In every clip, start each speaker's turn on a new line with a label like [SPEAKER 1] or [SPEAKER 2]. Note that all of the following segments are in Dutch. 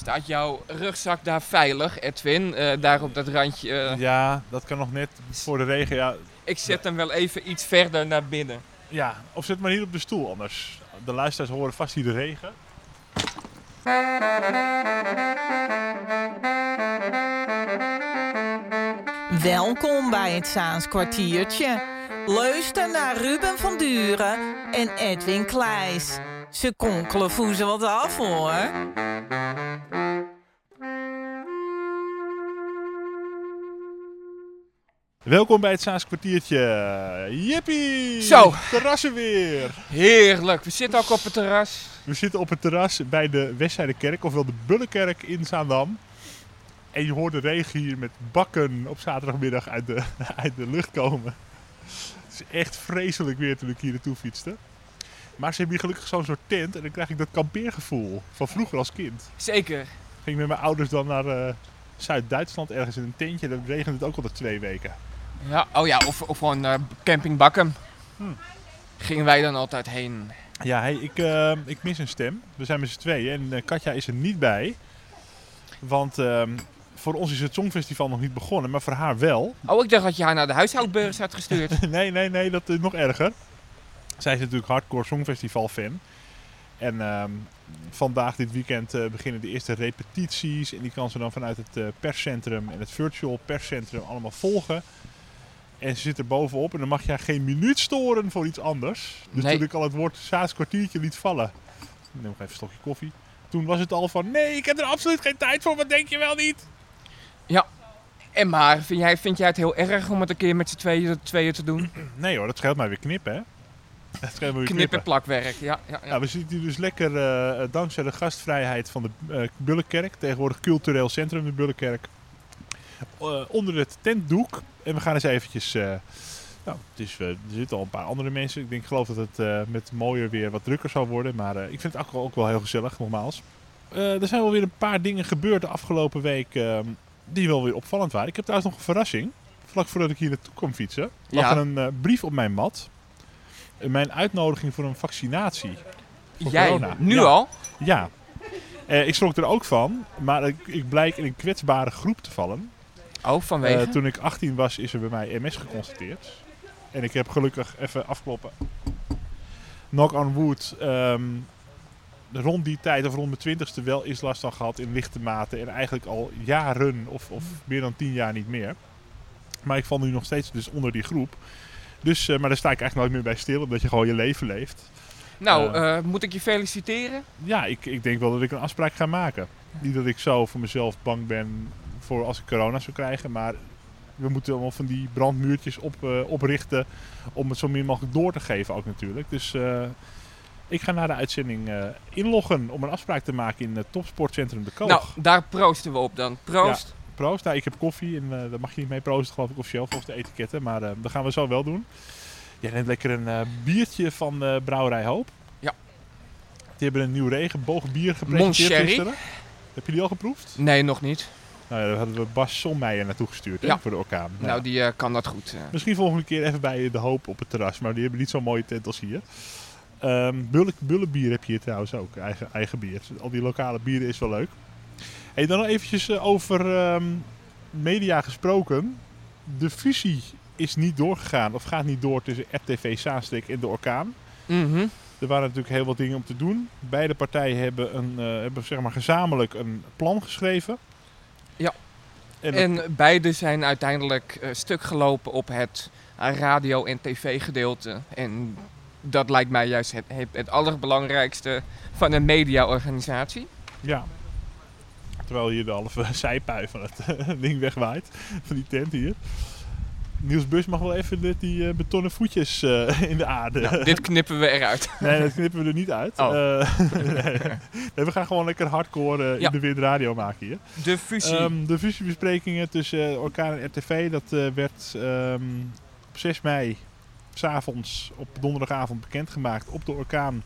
[SPEAKER 1] Staat jouw rugzak daar veilig, Edwin? Eh, daar op dat randje. eh,
[SPEAKER 2] Ja, dat kan nog net voor de regen. Ja,
[SPEAKER 1] Ik zet hem wel even iets verder naar binnen.
[SPEAKER 2] ja, of zet maar hier op de stoel anders. De luisteraars horen vast hier de regen.
[SPEAKER 3] Welkom bij het Zaans kwartiertje. Luister naar Ruben van Duren en Edwin Kleis. Ze konkelen voezen wat af hoor.
[SPEAKER 2] Welkom bij het Saans kwartiertje. Jippie!
[SPEAKER 1] Zo.
[SPEAKER 2] Terrassen weer!
[SPEAKER 1] Heerlijk, we zitten ook op het terras.
[SPEAKER 2] We zitten op het terras bij de Westzijdekerk, ofwel de Bullenkerk in Zaandam. En je hoort de regen hier met bakken op zaterdagmiddag uit de, uit de lucht komen. Het is echt vreselijk weer toen ik hier naartoe fietste. Maar ze hebben hier gelukkig zo'n soort tent en dan krijg ik dat kampeergevoel van vroeger als kind.
[SPEAKER 1] Zeker.
[SPEAKER 2] Ging met mijn ouders dan naar eh, Zuid-Duitsland ergens in een tentje. Dan regende het ook altijd twee weken.
[SPEAKER 1] Ja, oh ja, of, of gewoon eh, camping Bakkum.
[SPEAKER 2] Hmm.
[SPEAKER 1] Gingen wij dan altijd heen.
[SPEAKER 2] Ja, hey, ik, eh, ik mis een stem. We zijn met z'n tweeën en eh, Katja is er niet bij. Want ehm, voor ons is het Songfestival nog niet begonnen, maar voor haar wel.
[SPEAKER 1] Oh, ik dacht dat je haar naar de huishoudbeurs had gestuurd.
[SPEAKER 2] nee, nee, nee, dat is nog erger. Zij is natuurlijk hardcore Songfestival fan. En ehm, vandaag, dit weekend, eh, beginnen de eerste repetities. En die kan ze dan vanuit het eh, perscentrum en het virtual perscentrum allemaal volgen. En ze zit er bovenop en dan mag je haar geen minuut storen voor iets anders. Dus
[SPEAKER 1] Nee.
[SPEAKER 2] toen ik al het woord Saas kwartiertje liet vallen. Ik neem nog even een stokje koffie. Toen was het al van, nee, ik heb er absoluut geen tijd voor, wat denk je wel niet?
[SPEAKER 1] En maar, vind jij, vind jij het heel erg om het een keer met z'n tweeën, tweeën te doen?
[SPEAKER 2] Nee hoor, dat scheelt mij weer knippen, hè? Dat scheelt me weer
[SPEAKER 1] Knip en plakwerk, ja. ja, ja.
[SPEAKER 2] Ja, we zitten hier dus lekker eh, dankzij de gastvrijheid van de eh Bullenkerk, tegenwoordig cultureel centrum de Bullenkerk, eh, onder het tentdoek. En we gaan eens eventjes, nou, het is, er zitten al een paar andere mensen. Ik denk, geloof dat het met mooier weer wat drukker zal worden, maar ik vind het ook wel, ook wel heel gezellig, nogmaals. Er zijn wel weer een paar dingen gebeurd de afgelopen week eh, die wel weer opvallend waren. Ik heb trouwens nog een verrassing. Vlak voordat ik hier naartoe kwam fietsen, lag
[SPEAKER 1] Ja.
[SPEAKER 2] er een brief op mijn mat. Eh, Mijn uitnodiging voor een vaccinatie. voor
[SPEAKER 1] jij,
[SPEAKER 2] corona.
[SPEAKER 1] nu
[SPEAKER 2] Ja.
[SPEAKER 1] al?
[SPEAKER 2] Ja. Eh, ik schrok er ook van, maar ik, ik blijk in een kwetsbare groep te vallen.
[SPEAKER 1] Oh, vanwege?
[SPEAKER 2] Eh, toen ik 18 was, is er bij mij MS geconstateerd. En ik heb gelukkig even afkloppen. Knock on wood. ehm, rond die tijd, of rond mijn twintigste, wel eens last van gehad in lichte mate. En eigenlijk al jaren, of, of meer dan 10 jaar niet meer. Maar ik val nu nog steeds dus onder die groep. Dus, eh, maar daar sta ik eigenlijk nooit meer bij stil, omdat je gewoon je leven leeft.
[SPEAKER 1] nou,
[SPEAKER 2] eh,
[SPEAKER 1] eh, moet ik je feliciteren?
[SPEAKER 2] Ja, ik, ik denk wel dat ik een afspraak ga maken. Niet dat ik zo voor mezelf bang ben voor als ik corona zou krijgen. Maar we moeten allemaal van die brandmuurtjes op, oprichten. Om het zo min mogelijk door te geven ook natuurlijk. Dus ik ga na de uitzending inloggen om een afspraak te maken in het topsportcentrum De Koog.
[SPEAKER 1] Nou, daar proosten we op dan. Proost.
[SPEAKER 2] Proost. Nou, ik heb koffie en eh, daar mag je niet mee proosten geloof ik officieel volgens de etiketten. Maar eh, dat gaan we zo wel doen. Jij neemt lekker een eh, biertje van Brouwerij Hoop.
[SPEAKER 1] Ja.
[SPEAKER 2] Die hebben een nieuw regenboogbier gepresenteerd gisteren. Heb je die al geproefd?
[SPEAKER 1] Nee, nog niet.
[SPEAKER 2] Nou ja, daar hadden we Bas Sommeijer naartoe gestuurd hè,
[SPEAKER 1] Ja.
[SPEAKER 2] voor de orkaan.
[SPEAKER 1] Nou,
[SPEAKER 2] Ja.
[SPEAKER 1] die kan dat goed.
[SPEAKER 2] Misschien volgende keer even bij de Hoop op het terras. Maar die hebben niet zo'n mooie tent als hier. Bulle, Bullenbier heb je hier trouwens ook. Eigen, eigen bier. Al die lokale bieren is wel leuk. Hey, dan nog eventjes eh, over ehm, media gesproken. De fusie is niet doorgegaan. Of gaat niet door tussen RTV Zaanstreek en de orkaan.
[SPEAKER 1] Mhm.
[SPEAKER 2] Er waren natuurlijk heel wat dingen om te doen. Beide partijen hebben, een, eh, hebben zeg maar gezamenlijk een plan geschreven.
[SPEAKER 1] Ja.
[SPEAKER 2] En,
[SPEAKER 1] beide zijn uiteindelijk eh, stuk gelopen op het radio- en tv-gedeelte. En dat lijkt mij juist het, het, het allerbelangrijkste van een mediaorganisatie.
[SPEAKER 2] Ja. Terwijl hier de halve zijpui van het eh, ding wegwaait. Van die tent hier. Niels Bus mag wel even met die eh, betonnen voetjes eh, in de aarde.
[SPEAKER 1] Nou, dit knippen we eruit.
[SPEAKER 2] Nee, dat knippen we er niet uit.
[SPEAKER 1] Oh.
[SPEAKER 2] Nee. Nee, we gaan gewoon lekker hardcore
[SPEAKER 1] Ja.
[SPEAKER 2] in de wind radio maken hier.
[SPEAKER 1] De fusie.
[SPEAKER 2] Ehm, de fusiebesprekingen tussen Orkaan en RTV, dat werd ehm, op 6 mei, s'avonds, op donderdagavond bekendgemaakt op de Orkaan.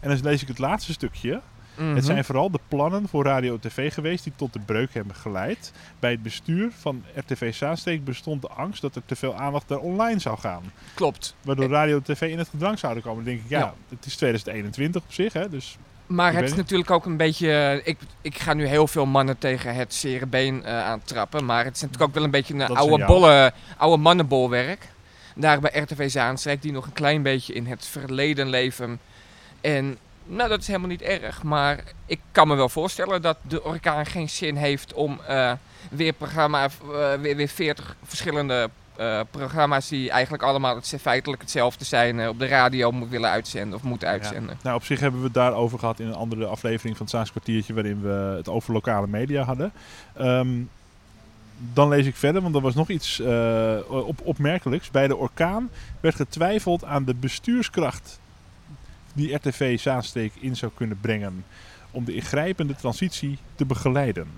[SPEAKER 2] En dan lees ik het laatste stukje.
[SPEAKER 1] Mhm.
[SPEAKER 2] Het zijn vooral de plannen voor radio en tv geweest die tot de breuk hebben geleid. Bij het bestuur van RTV Zaansteek bestond de angst dat er te veel aandacht naar online zou gaan.
[SPEAKER 1] Klopt.
[SPEAKER 2] Waardoor radio en tv in het gedrang zouden komen. Dan denk ik, ja,
[SPEAKER 1] Ja.
[SPEAKER 2] het is 2021 op zich, hè, dus
[SPEAKER 1] Maar het is natuurlijk ook een beetje. Ik, ik ga nu heel veel mannen tegen het zere been eh, aantrappen. Maar het is natuurlijk ook wel een beetje een
[SPEAKER 2] Dat
[SPEAKER 1] oude, bolle, oude mannenbolwerk. Daar bij RTV Zaanstreek, die nog een klein beetje in het verleden leven. En nou, dat is helemaal niet erg. Maar ik kan me wel voorstellen dat de orkaan geen zin heeft om eh, weer, programma, eh, weer, weer 40 verschillende eh, programma's die eigenlijk allemaal het, feitelijk hetzelfde zijn op de radio moet willen uitzenden of moeten uitzenden.
[SPEAKER 2] Nou, op zich hebben we het daarover gehad in een andere aflevering van het Saans kwartiertje, waarin we het over lokale media hadden. Ehm, dan lees ik verder, want er was nog iets op, opmerkelijks. Bij de orkaan werd getwijfeld aan de bestuurskracht die RTV Zaanstreek in zou kunnen brengen om de ingrijpende transitie te begeleiden.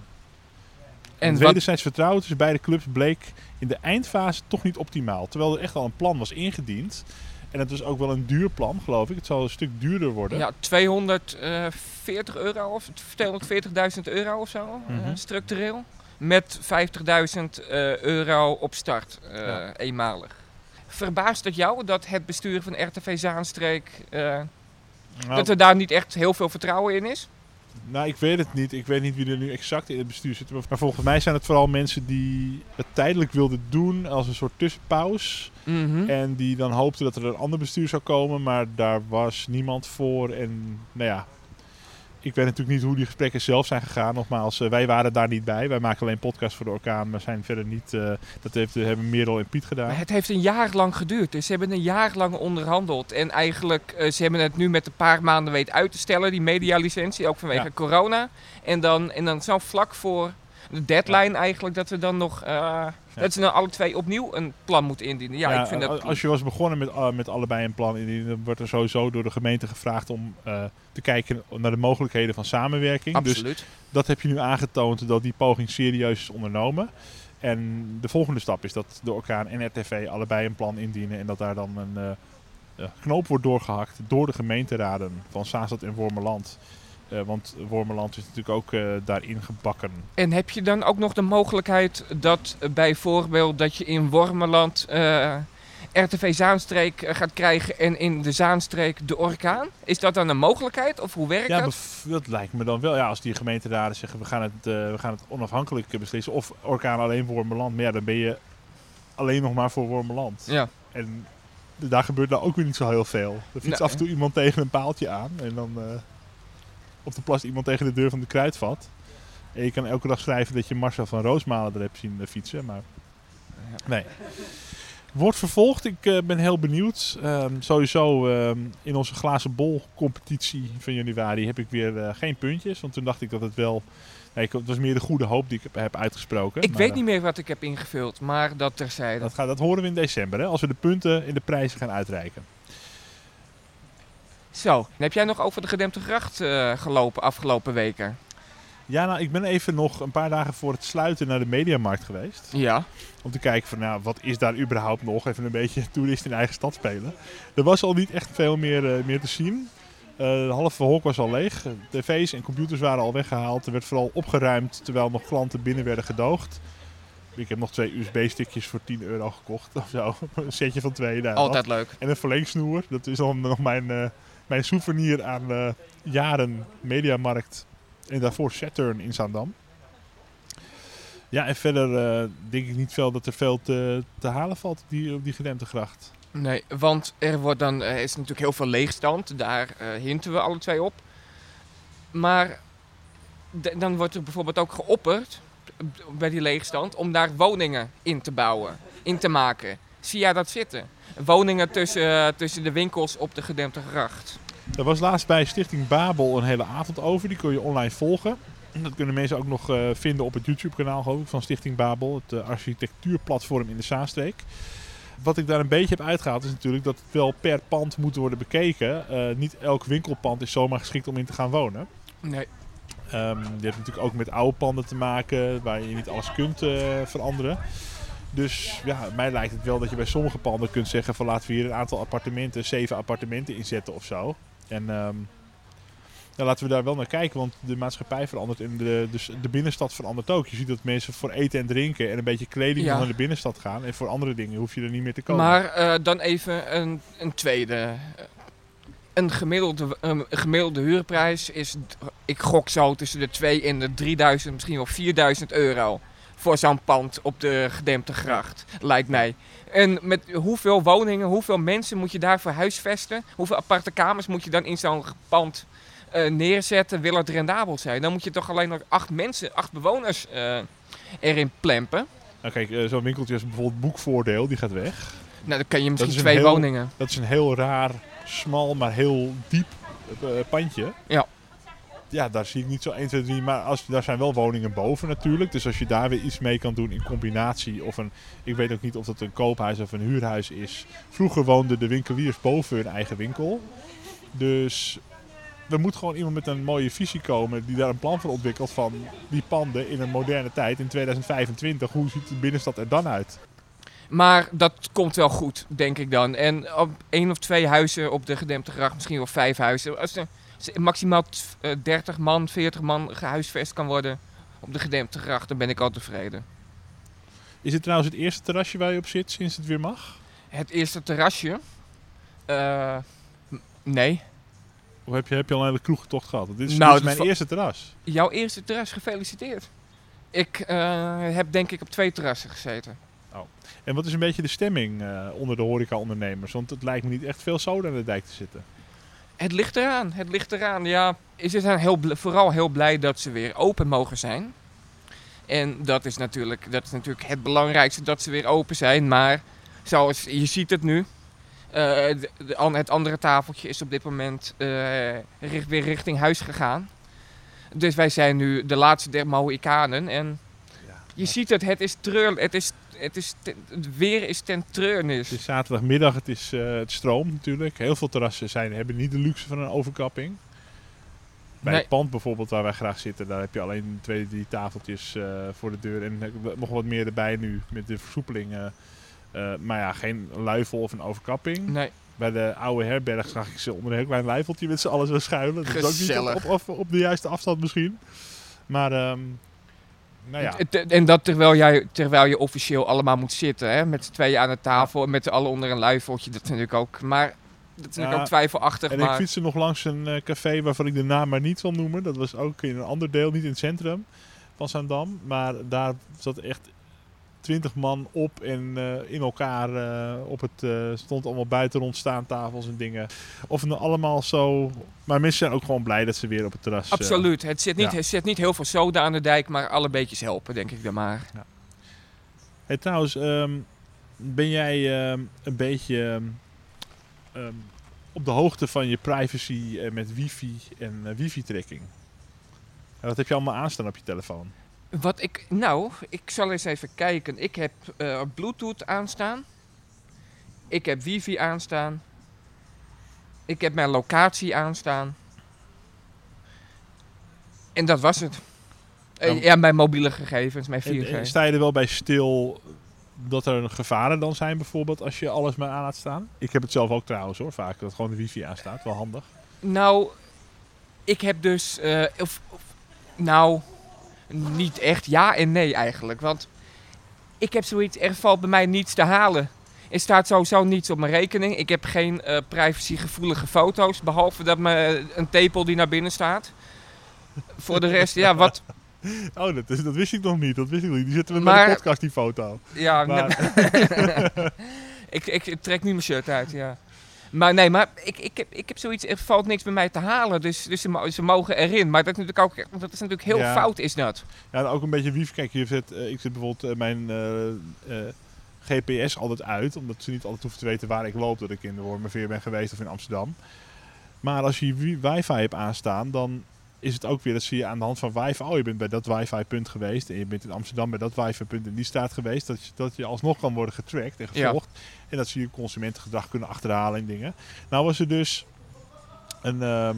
[SPEAKER 2] En het wederzijds vertrouwen tussen beide clubs bleek in de eindfase toch niet optimaal. Terwijl er echt al een plan was ingediend. En het was ook wel een duur plan, geloof ik. Het zal een stuk duurder worden.
[SPEAKER 1] Ja, 240 euro of 240.000 euro of zo, eh,
[SPEAKER 2] Mhm.
[SPEAKER 1] structureel. Met 50.000 eh, euro op start, eh,
[SPEAKER 2] Ja.
[SPEAKER 1] eenmalig. Verbaast het jou dat het bestuur van RTV Zaanstreek,
[SPEAKER 2] Nou,
[SPEAKER 1] dat er daar niet echt heel veel vertrouwen in is?
[SPEAKER 2] nou, ik weet het niet. Ik weet niet wie er nu exact in het bestuur zit. Maar volgens mij zijn het vooral mensen die het tijdelijk wilden doen als een soort tussenpaus.
[SPEAKER 1] Mhm.
[SPEAKER 2] En die dan hoopten dat er een ander bestuur zou komen. Maar daar was niemand voor. En nou ja, ik weet natuurlijk niet hoe die gesprekken zelf zijn gegaan. Nogmaals, eh, wij waren daar niet bij. Wij maken alleen podcast voor de orkaan. Maar zijn verder niet... eh, dat heeft, hebben Merel en Piet gedaan.
[SPEAKER 1] Maar het heeft een jaar lang geduurd. Dus ze hebben een jaar lang onderhandeld. En eigenlijk, eh, ze hebben het nu met een paar maanden weten uit te stellen, die medialicentie, ook vanwege
[SPEAKER 2] Ja.
[SPEAKER 1] corona. En dan, en dan zo vlak voor de deadline eigenlijk, dat we dan nog, eh, dat ze dan alle twee opnieuw een plan moeten indienen. Ja, ik vind dat...
[SPEAKER 2] Als je was begonnen met, uh, met allebei een plan, indienen, dan wordt er sowieso door de gemeente gevraagd om uh, te kijken naar de mogelijkheden van samenwerking. Dus
[SPEAKER 1] Absoluut.
[SPEAKER 2] dat heb je nu aangetoond dat die poging serieus is ondernomen. En de volgende stap is dat de orkaan en RTV allebei een plan indienen en dat daar dan een knoop wordt doorgehakt door de gemeenteraden van Zaanstad en Wormerland. Uh, want Wormerland is natuurlijk ook uh, daarin gebakken.
[SPEAKER 1] En heb je dan ook nog de mogelijkheid dat bijvoorbeeld dat je in Wormerland eh, RTV Zaanstreek eh, gaat krijgen en in de Zaanstreek de orkaan? Is dat dan een mogelijkheid of hoe werkt
[SPEAKER 2] ja,
[SPEAKER 1] dat?
[SPEAKER 2] dat lijkt me dan wel. Ja, als die gemeenteraden zeggen we gaan het, we gaan het onafhankelijk beslissen of orkaan alleen Wormerland. Maar ja, dan ben je alleen nog maar voor Wormerland.
[SPEAKER 1] Ja.
[SPEAKER 2] En daar gebeurt nou ook weer niet zo heel veel. Er fietst
[SPEAKER 1] Nou,
[SPEAKER 2] af en toe iemand tegen een paaltje aan en dan... Of er plast iemand tegen de deur van de kruidvat. En je kan elke dag schrijven dat je Marcel van Roosmalen er hebt zien uh, fietsen, maar nee. Wordt vervolgd. Ik uh, ben heel benieuwd. Um, sowieso um, in onze glazen bol competitie van januari heb ik weer uh, geen puntjes. Want toen dacht ik dat het wel... Nee, het was meer de goede hoop die ik heb uitgesproken.
[SPEAKER 1] Ik
[SPEAKER 2] maar,
[SPEAKER 1] weet niet meer wat ik heb ingevuld, maar dat terzijde.
[SPEAKER 2] Dat, gaat, dat horen we in december, hè, als we de punten in de prijzen gaan uitreiken.
[SPEAKER 1] Zo, heb jij nog over de gedempte gracht uh, gelopen afgelopen weken?
[SPEAKER 2] Ja, nou, ik ben even nog een paar dagen voor het sluiten naar de Mediamarkt geweest.
[SPEAKER 1] Ja.
[SPEAKER 2] Om te kijken van, nou, wat is daar überhaupt nog? Even een beetje toerist in eigen stad spelen. Er was al niet echt veel meer, uh, meer te zien. Uh, de halve hok was al leeg. TV's en computers waren al weggehaald. Er werd vooral opgeruimd terwijl nog klanten binnen werden gedoogd. Ik heb nog twee USB-stickjes voor 10 euro gekocht of zo. Een setje van twee. Nou,
[SPEAKER 1] Altijd
[SPEAKER 2] wat.
[SPEAKER 1] leuk.
[SPEAKER 2] En een verlengsnoer. Dat is dan nog mijn, uh, mijn souvenir aan uh, jaren Mediamarkt. En daarvoor Saturn in Zaandam. Ja, en verder uh, denk ik niet veel dat er veel te, te halen valt op die, op gracht.
[SPEAKER 1] Nee, want er wordt dan, er is natuurlijk heel veel leegstand. Daar hinten we alle twee op. Maar dan wordt er bijvoorbeeld ook geopperd bij die leegstand om daar woningen in te bouwen, in te maken. Zie jij dat zitten? Woningen tussen, uh, tussen de winkels op de gedempte gracht.
[SPEAKER 2] Er was laatst bij Stichting Babel een hele avond over. Die kun je online volgen. Dat kunnen mensen ook nog uh, vinden op het YouTube-kanaal van Stichting Babel. Het uh, architectuurplatform in de Zaanstreek. Wat ik daar een beetje heb uitgehaald is natuurlijk dat het wel per pand moet worden bekeken. Uh, niet elk winkelpand is zomaar geschikt om in te gaan wonen.
[SPEAKER 1] Nee.
[SPEAKER 2] Um, je hebt natuurlijk ook met oude panden te maken waar je niet alles kunt veranderen. Dus ja, mij lijkt het wel dat je bij sommige panden kunt zeggen van laten we hier een aantal appartementen, zeven appartementen inzetten of zo. En um, ja, laten we daar wel naar kijken, want de maatschappij verandert en de, dus de binnenstad verandert ook. Je ziet dat mensen voor eten en drinken en een beetje kleding ja. naar de binnenstad gaan. En voor andere dingen hoef je er niet meer te komen.
[SPEAKER 1] Maar uh, dan even een, een tweede. Een gemiddelde, een gemiddelde huurprijs is, ik gok zo, tussen de 2 en de 3000, misschien wel 4000 euro. Voor zo'n pand op de gedempte gracht, lijkt mij. En met hoeveel woningen, hoeveel mensen moet je daarvoor huisvesten? Hoeveel aparte kamers moet je dan in zo'n pand eh, neerzetten? Wil het rendabel zijn? Dan moet je toch alleen nog acht mensen, acht bewoners eh, erin plempen.
[SPEAKER 2] Nou kijk, eh, zo'n winkeltje is bijvoorbeeld boekvoordeel, die gaat weg.
[SPEAKER 1] Nou, dan kan je misschien twee
[SPEAKER 2] heel-
[SPEAKER 1] woningen.
[SPEAKER 2] Dat is een heel raar, smal, maar heel diep pandje.
[SPEAKER 1] Ja.
[SPEAKER 2] Ja, daar zie ik niet zo 1, 2, 3. Maar als, daar zijn wel woningen boven natuurlijk. Dus als je daar weer iets mee kan doen in combinatie. Of een, ik weet ook niet of dat een koophuis of een huurhuis is. Vroeger woonden de winkeliers boven hun eigen winkel. Dus er moet gewoon iemand met een mooie visie komen. Die daar een plan voor ontwikkelt van die panden in een moderne tijd. In 2025. Hoe ziet de binnenstad er dan uit?
[SPEAKER 1] Maar dat komt wel goed, denk ik dan. En op één of twee huizen op de gedempte gracht, misschien wel vijf huizen. Als maximaal t- eh, 30 man, 40 man gehuisvest kan worden op de gedempte gracht, dan ben ik al tevreden.
[SPEAKER 2] Is het trouwens het eerste terrasje waar je op zit sinds het weer mag?
[SPEAKER 1] Het eerste terrasje. eh, nee.
[SPEAKER 2] Of heb je, heb je al een hele kroegtocht gehad? Dit is,
[SPEAKER 1] Nou,
[SPEAKER 2] dit is mijn eerste terras.
[SPEAKER 1] Jouw eerste terras, gefeliciteerd. Ik eh, heb denk ik op twee terrassen gezeten.
[SPEAKER 2] En wat is een beetje de stemming onder de horeca-ondernemers? Want het lijkt me niet echt veel zoden aan de dijk te zitten.
[SPEAKER 1] Het ligt eraan, het ligt eraan. Ja, ze zijn heel vooral heel blij dat ze weer open mogen zijn. En dat is, natuurlijk, dat is natuurlijk het belangrijkste, dat ze weer open zijn. Maar zoals je ziet het nu, eh, de- het andere tafeltje is op dit moment eh, weer richting huis gegaan. Dus wij zijn nu de laatste der Mohikanen. En je ziet het, het is treur, het is, het is, het weer is ten treurnis.
[SPEAKER 2] Het is zaterdagmiddag, het is eh, het stroom natuurlijk. Heel veel terrassen zijn, hebben niet de luxe van een overkapping. Bij
[SPEAKER 1] Nee.
[SPEAKER 2] het pand bijvoorbeeld waar wij graag zitten, daar heb je alleen twee, drie tafeltjes eh, voor de deur. En nog wat meer erbij nu met de versoepelingen. Eh, maar ja, geen luifel of een overkapping.
[SPEAKER 1] Nee,
[SPEAKER 2] Bij de oude herberg zag ik ze onder een heel klein luifeltje met z'n allen zo schuilen. Dat is ook niet op, op, op de juiste afstand misschien. Maar, ehm, nou ja.
[SPEAKER 1] En dat terwijl, jij, terwijl je officieel allemaal moet zitten, hè? met z'n tweeën aan de tafel en met z'n allen onder een luifeltje. Dat natuurlijk ook, maar dat is natuurlijk
[SPEAKER 2] Ja,
[SPEAKER 1] ook twijfelachtig.
[SPEAKER 2] En ik fietste nog langs een eh, café waarvan ik de naam maar niet zal noemen. Dat was ook in een ander deel, niet in het centrum van Zaandam. Maar daar zat echt twintig man op en eh, in elkaar eh, op het... eh, stond allemaal buiten rond staantafels en dingen. Of het nou allemaal zo... Maar mensen zijn ook gewoon blij dat ze weer op het terras...
[SPEAKER 1] absoluut. Het zit, niet,
[SPEAKER 2] ja.
[SPEAKER 1] het zit niet heel veel soda aan de dijk, maar alle beetjes helpen, denk ik dan maar.
[SPEAKER 2] Hey, trouwens, ehm, ben jij ehm, een beetje ehm, op de hoogte van je privacy met wifi en wifi-tracking? Wat heb je allemaal aanstaan op je telefoon?
[SPEAKER 1] Wat ik, nou, ik zal eens even kijken. Ik heb eh, Bluetooth aanstaan. Ik heb wifi aanstaan. Ik heb mijn locatie aanstaan. En dat was het.
[SPEAKER 2] Nou,
[SPEAKER 1] ja, mijn mobiele gegevens, mijn 4G.
[SPEAKER 2] En, en sta je er wel bij stil dat er gevaren dan zijn bijvoorbeeld als je alles maar aan laat staan? Ik heb het zelf ook trouwens hoor, vaak dat gewoon de wifi aanstaat. Wel handig.
[SPEAKER 1] Nou, ik heb dus. eh, of, of- nou, niet echt ja en nee eigenlijk. Want ik heb zoiets, er valt bij mij niets te halen. Er staat sowieso niets op mijn rekening. Ik heb geen eh, privacygevoelige foto's. Behalve dat me een tepel die naar binnen staat. Voor de rest, ja, wat.
[SPEAKER 2] Oh, dat, is, dat wist ik nog niet. Dat wist ik niet. Die zetten we
[SPEAKER 1] Maar-
[SPEAKER 2] de podcast, die foto.
[SPEAKER 1] Ja,
[SPEAKER 2] Maar-
[SPEAKER 1] ik, ik, ik trek nu mijn shirt uit, ja. Maar nee, maar ik, ik, heb, ik heb zoiets, er valt niks bij mij te halen. Dus, dus ze, ze mogen erin. Maar dat is natuurlijk ook, dat is natuurlijk heel
[SPEAKER 2] Ja.
[SPEAKER 1] fout, is dat.
[SPEAKER 2] Ja, en ook een beetje wifi. Kijk, je zet, eh, ik zet bijvoorbeeld eh, mijn eh, GPS altijd uit. Omdat ze niet altijd hoeven te weten waar ik loop. Dat ik in de Wormerveer ben geweest of in Amsterdam. Maar als je wi- wifi hebt aanstaan, dan is het ook weer, dat zie je aan de hand van wifi. Oh, je bent bij dat wifi-punt geweest. En je bent in Amsterdam bij dat wifi-punt in die staat geweest. Dat je, dat je alsnog kan worden getracked en
[SPEAKER 1] Ja.
[SPEAKER 2] gevolgd. En dat ze je consumentengedrag kunnen achterhalen en dingen. Nou was er dus een ehm,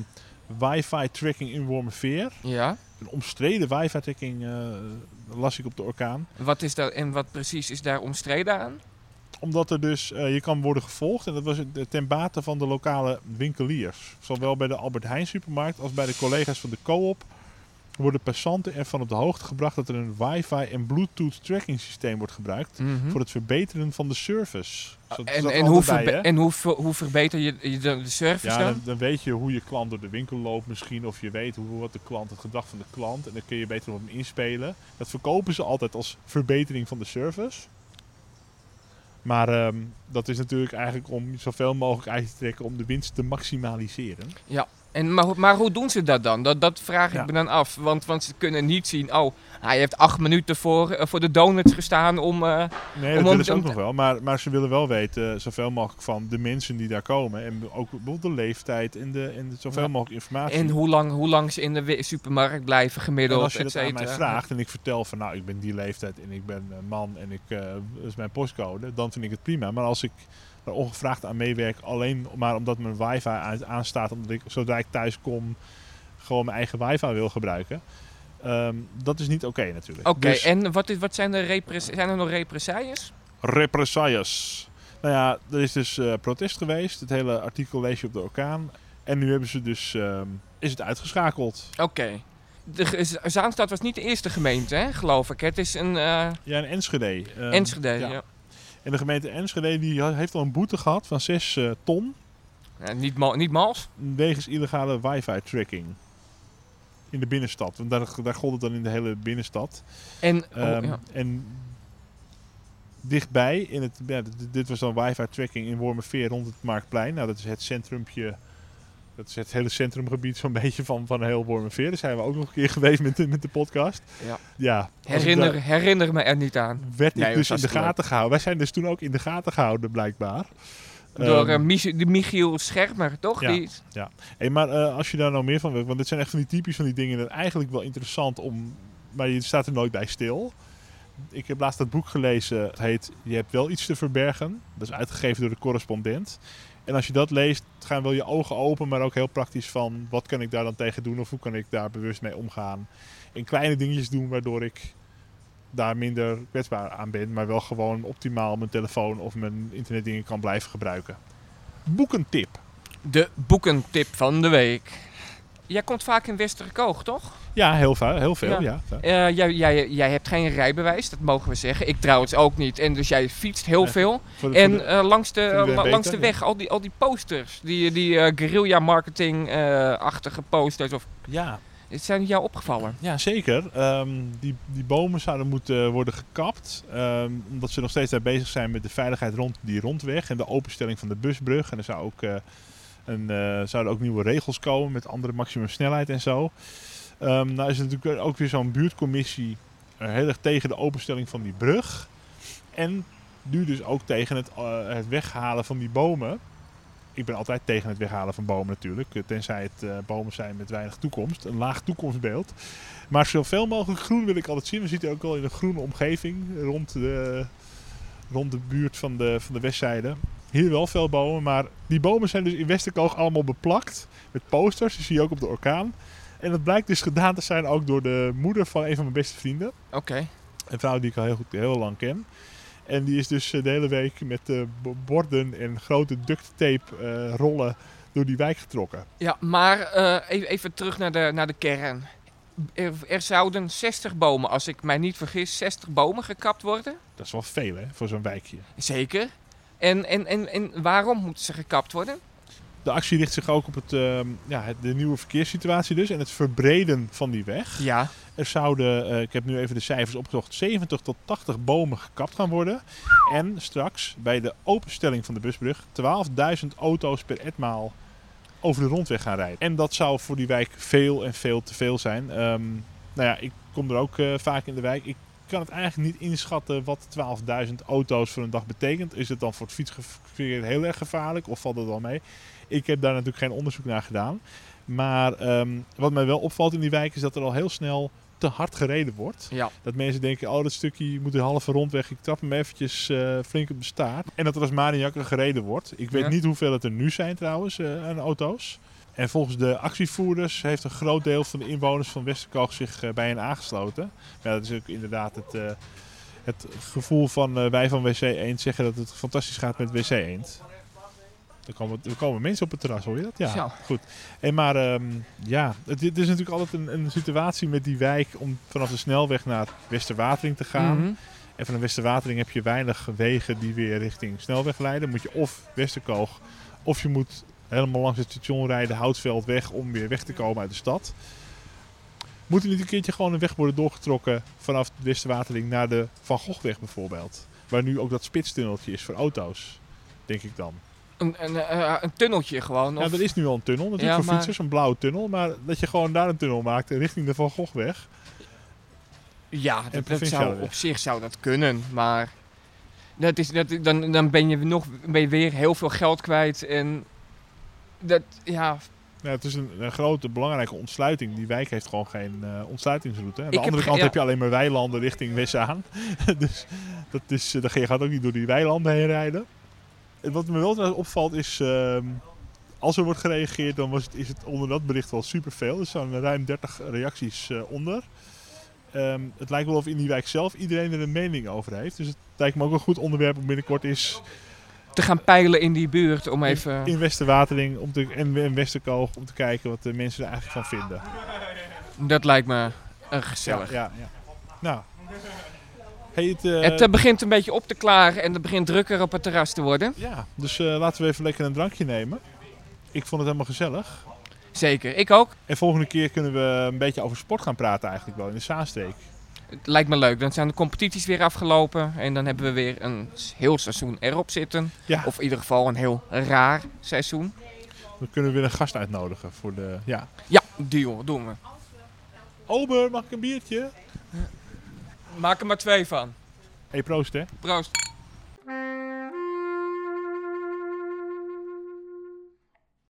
[SPEAKER 2] wifi-tracking in Wormerveer.
[SPEAKER 1] Ja.
[SPEAKER 2] Een omstreden wifi-tracking eh, las ik op de orkaan.
[SPEAKER 1] Wat is daar, en wat precies is daar omstreden aan?
[SPEAKER 2] Omdat er dus, eh, je kan worden gevolgd en dat was het ten bate van de lokale winkeliers. Zowel bij de Albert Heijn supermarkt als bij de collega's van de Co-op worden passanten ervan op de hoogte gebracht dat er een wifi en bluetooth tracking systeem wordt gebruikt
[SPEAKER 1] Mhm.
[SPEAKER 2] voor het verbeteren van de service. Zo-
[SPEAKER 1] En, en, hoe,
[SPEAKER 2] bij,
[SPEAKER 1] en hoe, ver- hoe verbeter je, je de, de service
[SPEAKER 2] Ja,
[SPEAKER 1] dan?
[SPEAKER 2] dan, dan weet je hoe je klant door de winkel loopt misschien. Of je weet hoe, wat de klant, het gedrag van de klant. En dan kun je beter op hem inspelen. Dat verkopen ze altijd als verbetering van de service. Maar ehm, dat is natuurlijk eigenlijk om zoveel mogelijk uit te trekken om de winst te maximaliseren.
[SPEAKER 1] En, maar, hoe- maar hoe doen ze dat dan? Dat, dat vraag ik me dan af. Want, want ze kunnen niet zien, oh, hij heeft acht minuten voor, eh, voor de donuts gestaan om... eh,
[SPEAKER 2] Nee,
[SPEAKER 1] Om-
[SPEAKER 2] dat willen ze ook nog wel. Maar, maar ze willen wel weten, eh, zoveel mogelijk van de mensen die daar komen. En ook bijvoorbeeld de leeftijd en, de, en zoveel
[SPEAKER 1] Ja.
[SPEAKER 2] mogelijk informatie.
[SPEAKER 1] en hoe lang, hoe lang ze in de supermarkt blijven
[SPEAKER 2] En
[SPEAKER 1] gemiddeld,
[SPEAKER 2] als je dat aan mij vraagt en ik vertel van nou, ik ben die leeftijd en ik ben een man en ik, dat is mijn postcode, dan vind ik het prima. Maar als ik er ongevraagd aan meewerk, alleen maar omdat mijn wifi aan- aanstaat, omdat ik zodra ik thuis kom gewoon mijn eigen wifi wil gebruiken, ehm, dat is niet oké natuurlijk.
[SPEAKER 1] Oké,
[SPEAKER 2] Dus
[SPEAKER 1] en wat, is, wat zijn, de zijn er nog represailles?
[SPEAKER 2] represailles. Nou ja, er is dus eh, protest geweest. Het hele artikel lees je op de orkaan. En nu hebben ze dus, ehm, is het uitgeschakeld.
[SPEAKER 1] Oké. De Zaanstad was niet de eerste gemeente, hè, geloof ik. Het is een eh,
[SPEAKER 2] Ja, in Enschede. Ehm,
[SPEAKER 1] Enschede,
[SPEAKER 2] ja.
[SPEAKER 1] ja.
[SPEAKER 2] En de gemeente Enschede die heeft al een boete gehad van 6 eh, ton
[SPEAKER 1] Ja, niet, mal, niet mals.
[SPEAKER 2] wegens illegale wifi-tracking. In de binnenstad. Want daar, daar gold het dan in de hele binnenstad.
[SPEAKER 1] En, oh,
[SPEAKER 2] Ehm,
[SPEAKER 1] ja.
[SPEAKER 2] En dichtbij, in het, ja, dit, dit was dan wifi-tracking in Wormerveer rond het Marktplein. Nou, dat is het centrumpje, dat is het hele centrumgebied zo'n beetje van, van heel Wormerveer. Daar zijn we ook nog een keer geweest met de, met de podcast.
[SPEAKER 1] Ja.
[SPEAKER 2] ja
[SPEAKER 1] herinner,
[SPEAKER 2] daar-
[SPEAKER 1] herinner me er niet aan.
[SPEAKER 2] werd
[SPEAKER 1] Nee,
[SPEAKER 2] ik dus in de gaten gehouden. Wij zijn dus toen ook in de gaten gehouden, blijkbaar.
[SPEAKER 1] Door eh, Mich- de Michiel Schermer, toch?
[SPEAKER 2] Ja.
[SPEAKER 1] Die,
[SPEAKER 2] Hey, maar eh, als je daar nou meer van weet, want dit zijn echt van die typisch van die dingen dat eigenlijk wel interessant om, maar je staat er nooit bij stil. Ik heb laatst dat boek gelezen, het heet Je hebt wel iets te verbergen. Dat is uitgegeven door de correspondent. En als je dat leest, gaan wel je ogen open, maar ook heel praktisch van wat kan ik daar dan tegen doen of hoe kan ik daar bewust mee omgaan. En kleine dingetjes doen waardoor ik daar minder kwetsbaar aan ben, maar wel gewoon optimaal mijn telefoon of mijn internetdingen kan blijven gebruiken. Boekentip.
[SPEAKER 1] de boekentip van de week. Jij komt vaak in Westerkoog, toch?
[SPEAKER 2] Ja, heel, veel, heel veel.
[SPEAKER 1] Ja.
[SPEAKER 2] Ja.
[SPEAKER 1] Eh, jij, jij, jij hebt geen rijbewijs, dat mogen we zeggen. Ik trouwens ook niet. En dus jij fietst heel veel.
[SPEAKER 2] De-
[SPEAKER 1] En eh, langs, de, langs de weg, al die, al die posters. Die, die eh, guerrilla marketing-achtige posters. Of,
[SPEAKER 2] ja,
[SPEAKER 1] het zijn jou opgevallen.
[SPEAKER 2] ja, zeker. Ehm, die, die bomen zouden moeten worden gekapt. ehm, omdat ze nog steeds daar bezig zijn met de veiligheid rond die rondweg. En de openstelling van de busbrug. En er zou ook, een, zouden ook nieuwe regels komen met andere maximumsnelheid en zo. Ehm, nou is er natuurlijk ook weer zo'n buurtcommissie eh, heel erg tegen de openstelling van die brug. En nu dus ook tegen het, eh, het weghalen van die bomen. Ik ben altijd tegen het weghalen van bomen natuurlijk. eh, Tenzij het bomen zijn met weinig toekomst. Een laag toekomstbeeld. Maar zoveel mogelijk groen wil ik altijd zien. We zitten ook al in een groene omgeving rond de, rond de buurt van de, van de westzijde. Hier wel veel bomen, maar die bomen zijn dus in Westerkoog allemaal beplakt met posters. Die zie je ook op de orkaan. En dat blijkt dus gedaan te zijn ook door de moeder van een van mijn beste vrienden.
[SPEAKER 1] Oké.
[SPEAKER 2] Een vrouw die ik al heel, goed, heel lang ken. En die is dus eh, de hele week met eh, borden en grote duct tape eh, rollen door die wijk getrokken.
[SPEAKER 1] Ja, maar even, even terug naar de, naar de kern. Er, er zouden 60 bomen, als ik mij niet vergis, 60 bomen gekapt worden.
[SPEAKER 2] Dat is wel veel hè, voor zo'n wijkje.
[SPEAKER 1] Zeker. En, en, en, en waarom moeten ze gekapt worden?
[SPEAKER 2] De actie richt zich ook op het, ehm, ja, het- de nieuwe verkeerssituatie dus en het verbreden van die weg.
[SPEAKER 1] Ja.
[SPEAKER 2] Er zouden, eh, ik heb nu even de cijfers opgezocht, 70 tot 80 bomen gekapt gaan worden. En straks bij de openstelling van de busbrug 12.000 auto's per etmaal over de rondweg gaan rijden. En dat zou voor die wijk veel en veel te veel zijn. Ehm, nou ja, ik kom er ook eh, vaak in de wijk. Ik kan het eigenlijk niet inschatten wat 12.000 auto's voor een dag betekent. Is het dan voor het fietsverkeer heel erg gevaarlijk of valt het wel mee? Ik heb daar natuurlijk geen onderzoek naar gedaan. Maar ehm, wat mij wel opvalt in die wijk is dat er al heel snel te hard gereden wordt.
[SPEAKER 1] Ja.
[SPEAKER 2] Dat mensen denken, oh dat stukje moet een halve rondweg, ik trap hem eventjes eh, flink op de staart. En dat er als maniakker gereden wordt. Ik weet
[SPEAKER 1] Ja.
[SPEAKER 2] niet hoeveel het er nu zijn trouwens eh, aan auto's. En volgens de actievoerders heeft een groot deel van de inwoners van Westerkoog zich eh, bij hen aangesloten. Ja, dat is ook inderdaad het, het gevoel van wij van WC Eend zeggen dat het fantastisch gaat met WC Eend. Er komen, er komen mensen op het terras, hoor je dat? Ja, goed. En maar ehm, ja, het, het is natuurlijk altijd een, een situatie met die wijk om vanaf de snelweg naar Westerwatering te gaan.
[SPEAKER 1] Mhm.
[SPEAKER 2] En van de Westerwatering heb je weinig wegen die weer richting snelweg leiden. Moet je of Westerkoog, of je moet helemaal langs het station rijden, Houtveld weg, om weer weg te komen uit de stad. Moet er niet een keertje gewoon een weg worden doorgetrokken vanaf de Westerwatering naar de Van Gogweg bijvoorbeeld? Waar nu ook dat spitstunneltje is voor auto's, denk ik dan.
[SPEAKER 1] Een, een, eh, een tunneltje gewoon.
[SPEAKER 2] Ja,
[SPEAKER 1] of-
[SPEAKER 2] er is nu al een tunnel, natuurlijk
[SPEAKER 1] Ja,
[SPEAKER 2] voor
[SPEAKER 1] maar-
[SPEAKER 2] fietsers, een blauwe tunnel. Maar dat je gewoon daar een tunnel maakt richting de Van Gogweg.
[SPEAKER 1] Ja, dat, dat
[SPEAKER 2] provinciale
[SPEAKER 1] zou,
[SPEAKER 2] weg.
[SPEAKER 1] op zich zou dat kunnen, maar dat is, dat, dan, dan ben je nog ben je weer heel veel geld kwijt en dat, ja,
[SPEAKER 2] Ja, het is een, een grote, belangrijke ontsluiting. Die wijk heeft gewoon geen eh, ontsluitingsroute. Aan de andere kant
[SPEAKER 1] ja.
[SPEAKER 2] heb je alleen maar weilanden richting West-Aan. dus dat is, eh, dan ga je gaat ook niet door die weilanden heen rijden. En wat me wel trouwens opvalt is, ehm, als er wordt gereageerd, dan was het, is het onder dat bericht wel superveel. Er staan ruim 30 reacties eh, onder. Ehm, het lijkt wel of in die wijk zelf iedereen er een mening over heeft. Dus het lijkt me ook een goed onderwerp om binnenkort is
[SPEAKER 1] te gaan peilen in die buurt om even...
[SPEAKER 2] in Westerwatering om te, en in Westerkoog om te kijken wat de mensen er eigenlijk van vinden.
[SPEAKER 1] Dat lijkt me een gezellig.
[SPEAKER 2] Ja, ja, ja. Nou. Eh,
[SPEAKER 1] Het eh, begint een beetje op te klaren en het begint drukker op het terras te worden.
[SPEAKER 2] ja, dus eh, laten we even lekker een drankje nemen. Ik vond het helemaal gezellig.
[SPEAKER 1] Zeker, ik ook.
[SPEAKER 2] En volgende keer kunnen we een beetje over sport gaan praten eigenlijk wel in de Zaanstreek.
[SPEAKER 1] Het lijkt me leuk. Dan zijn de competities weer afgelopen en dan hebben we weer een heel seizoen erop zitten.
[SPEAKER 2] Ja.
[SPEAKER 1] Of in ieder geval een heel raar seizoen.
[SPEAKER 2] Dan kunnen we weer een gast uitnodigen voor de... Ja.
[SPEAKER 1] Ja, deal, doen we.
[SPEAKER 2] Ober, mag ik een biertje?
[SPEAKER 1] Maak er maar twee van.
[SPEAKER 2] hey, proost hè.
[SPEAKER 1] Proost.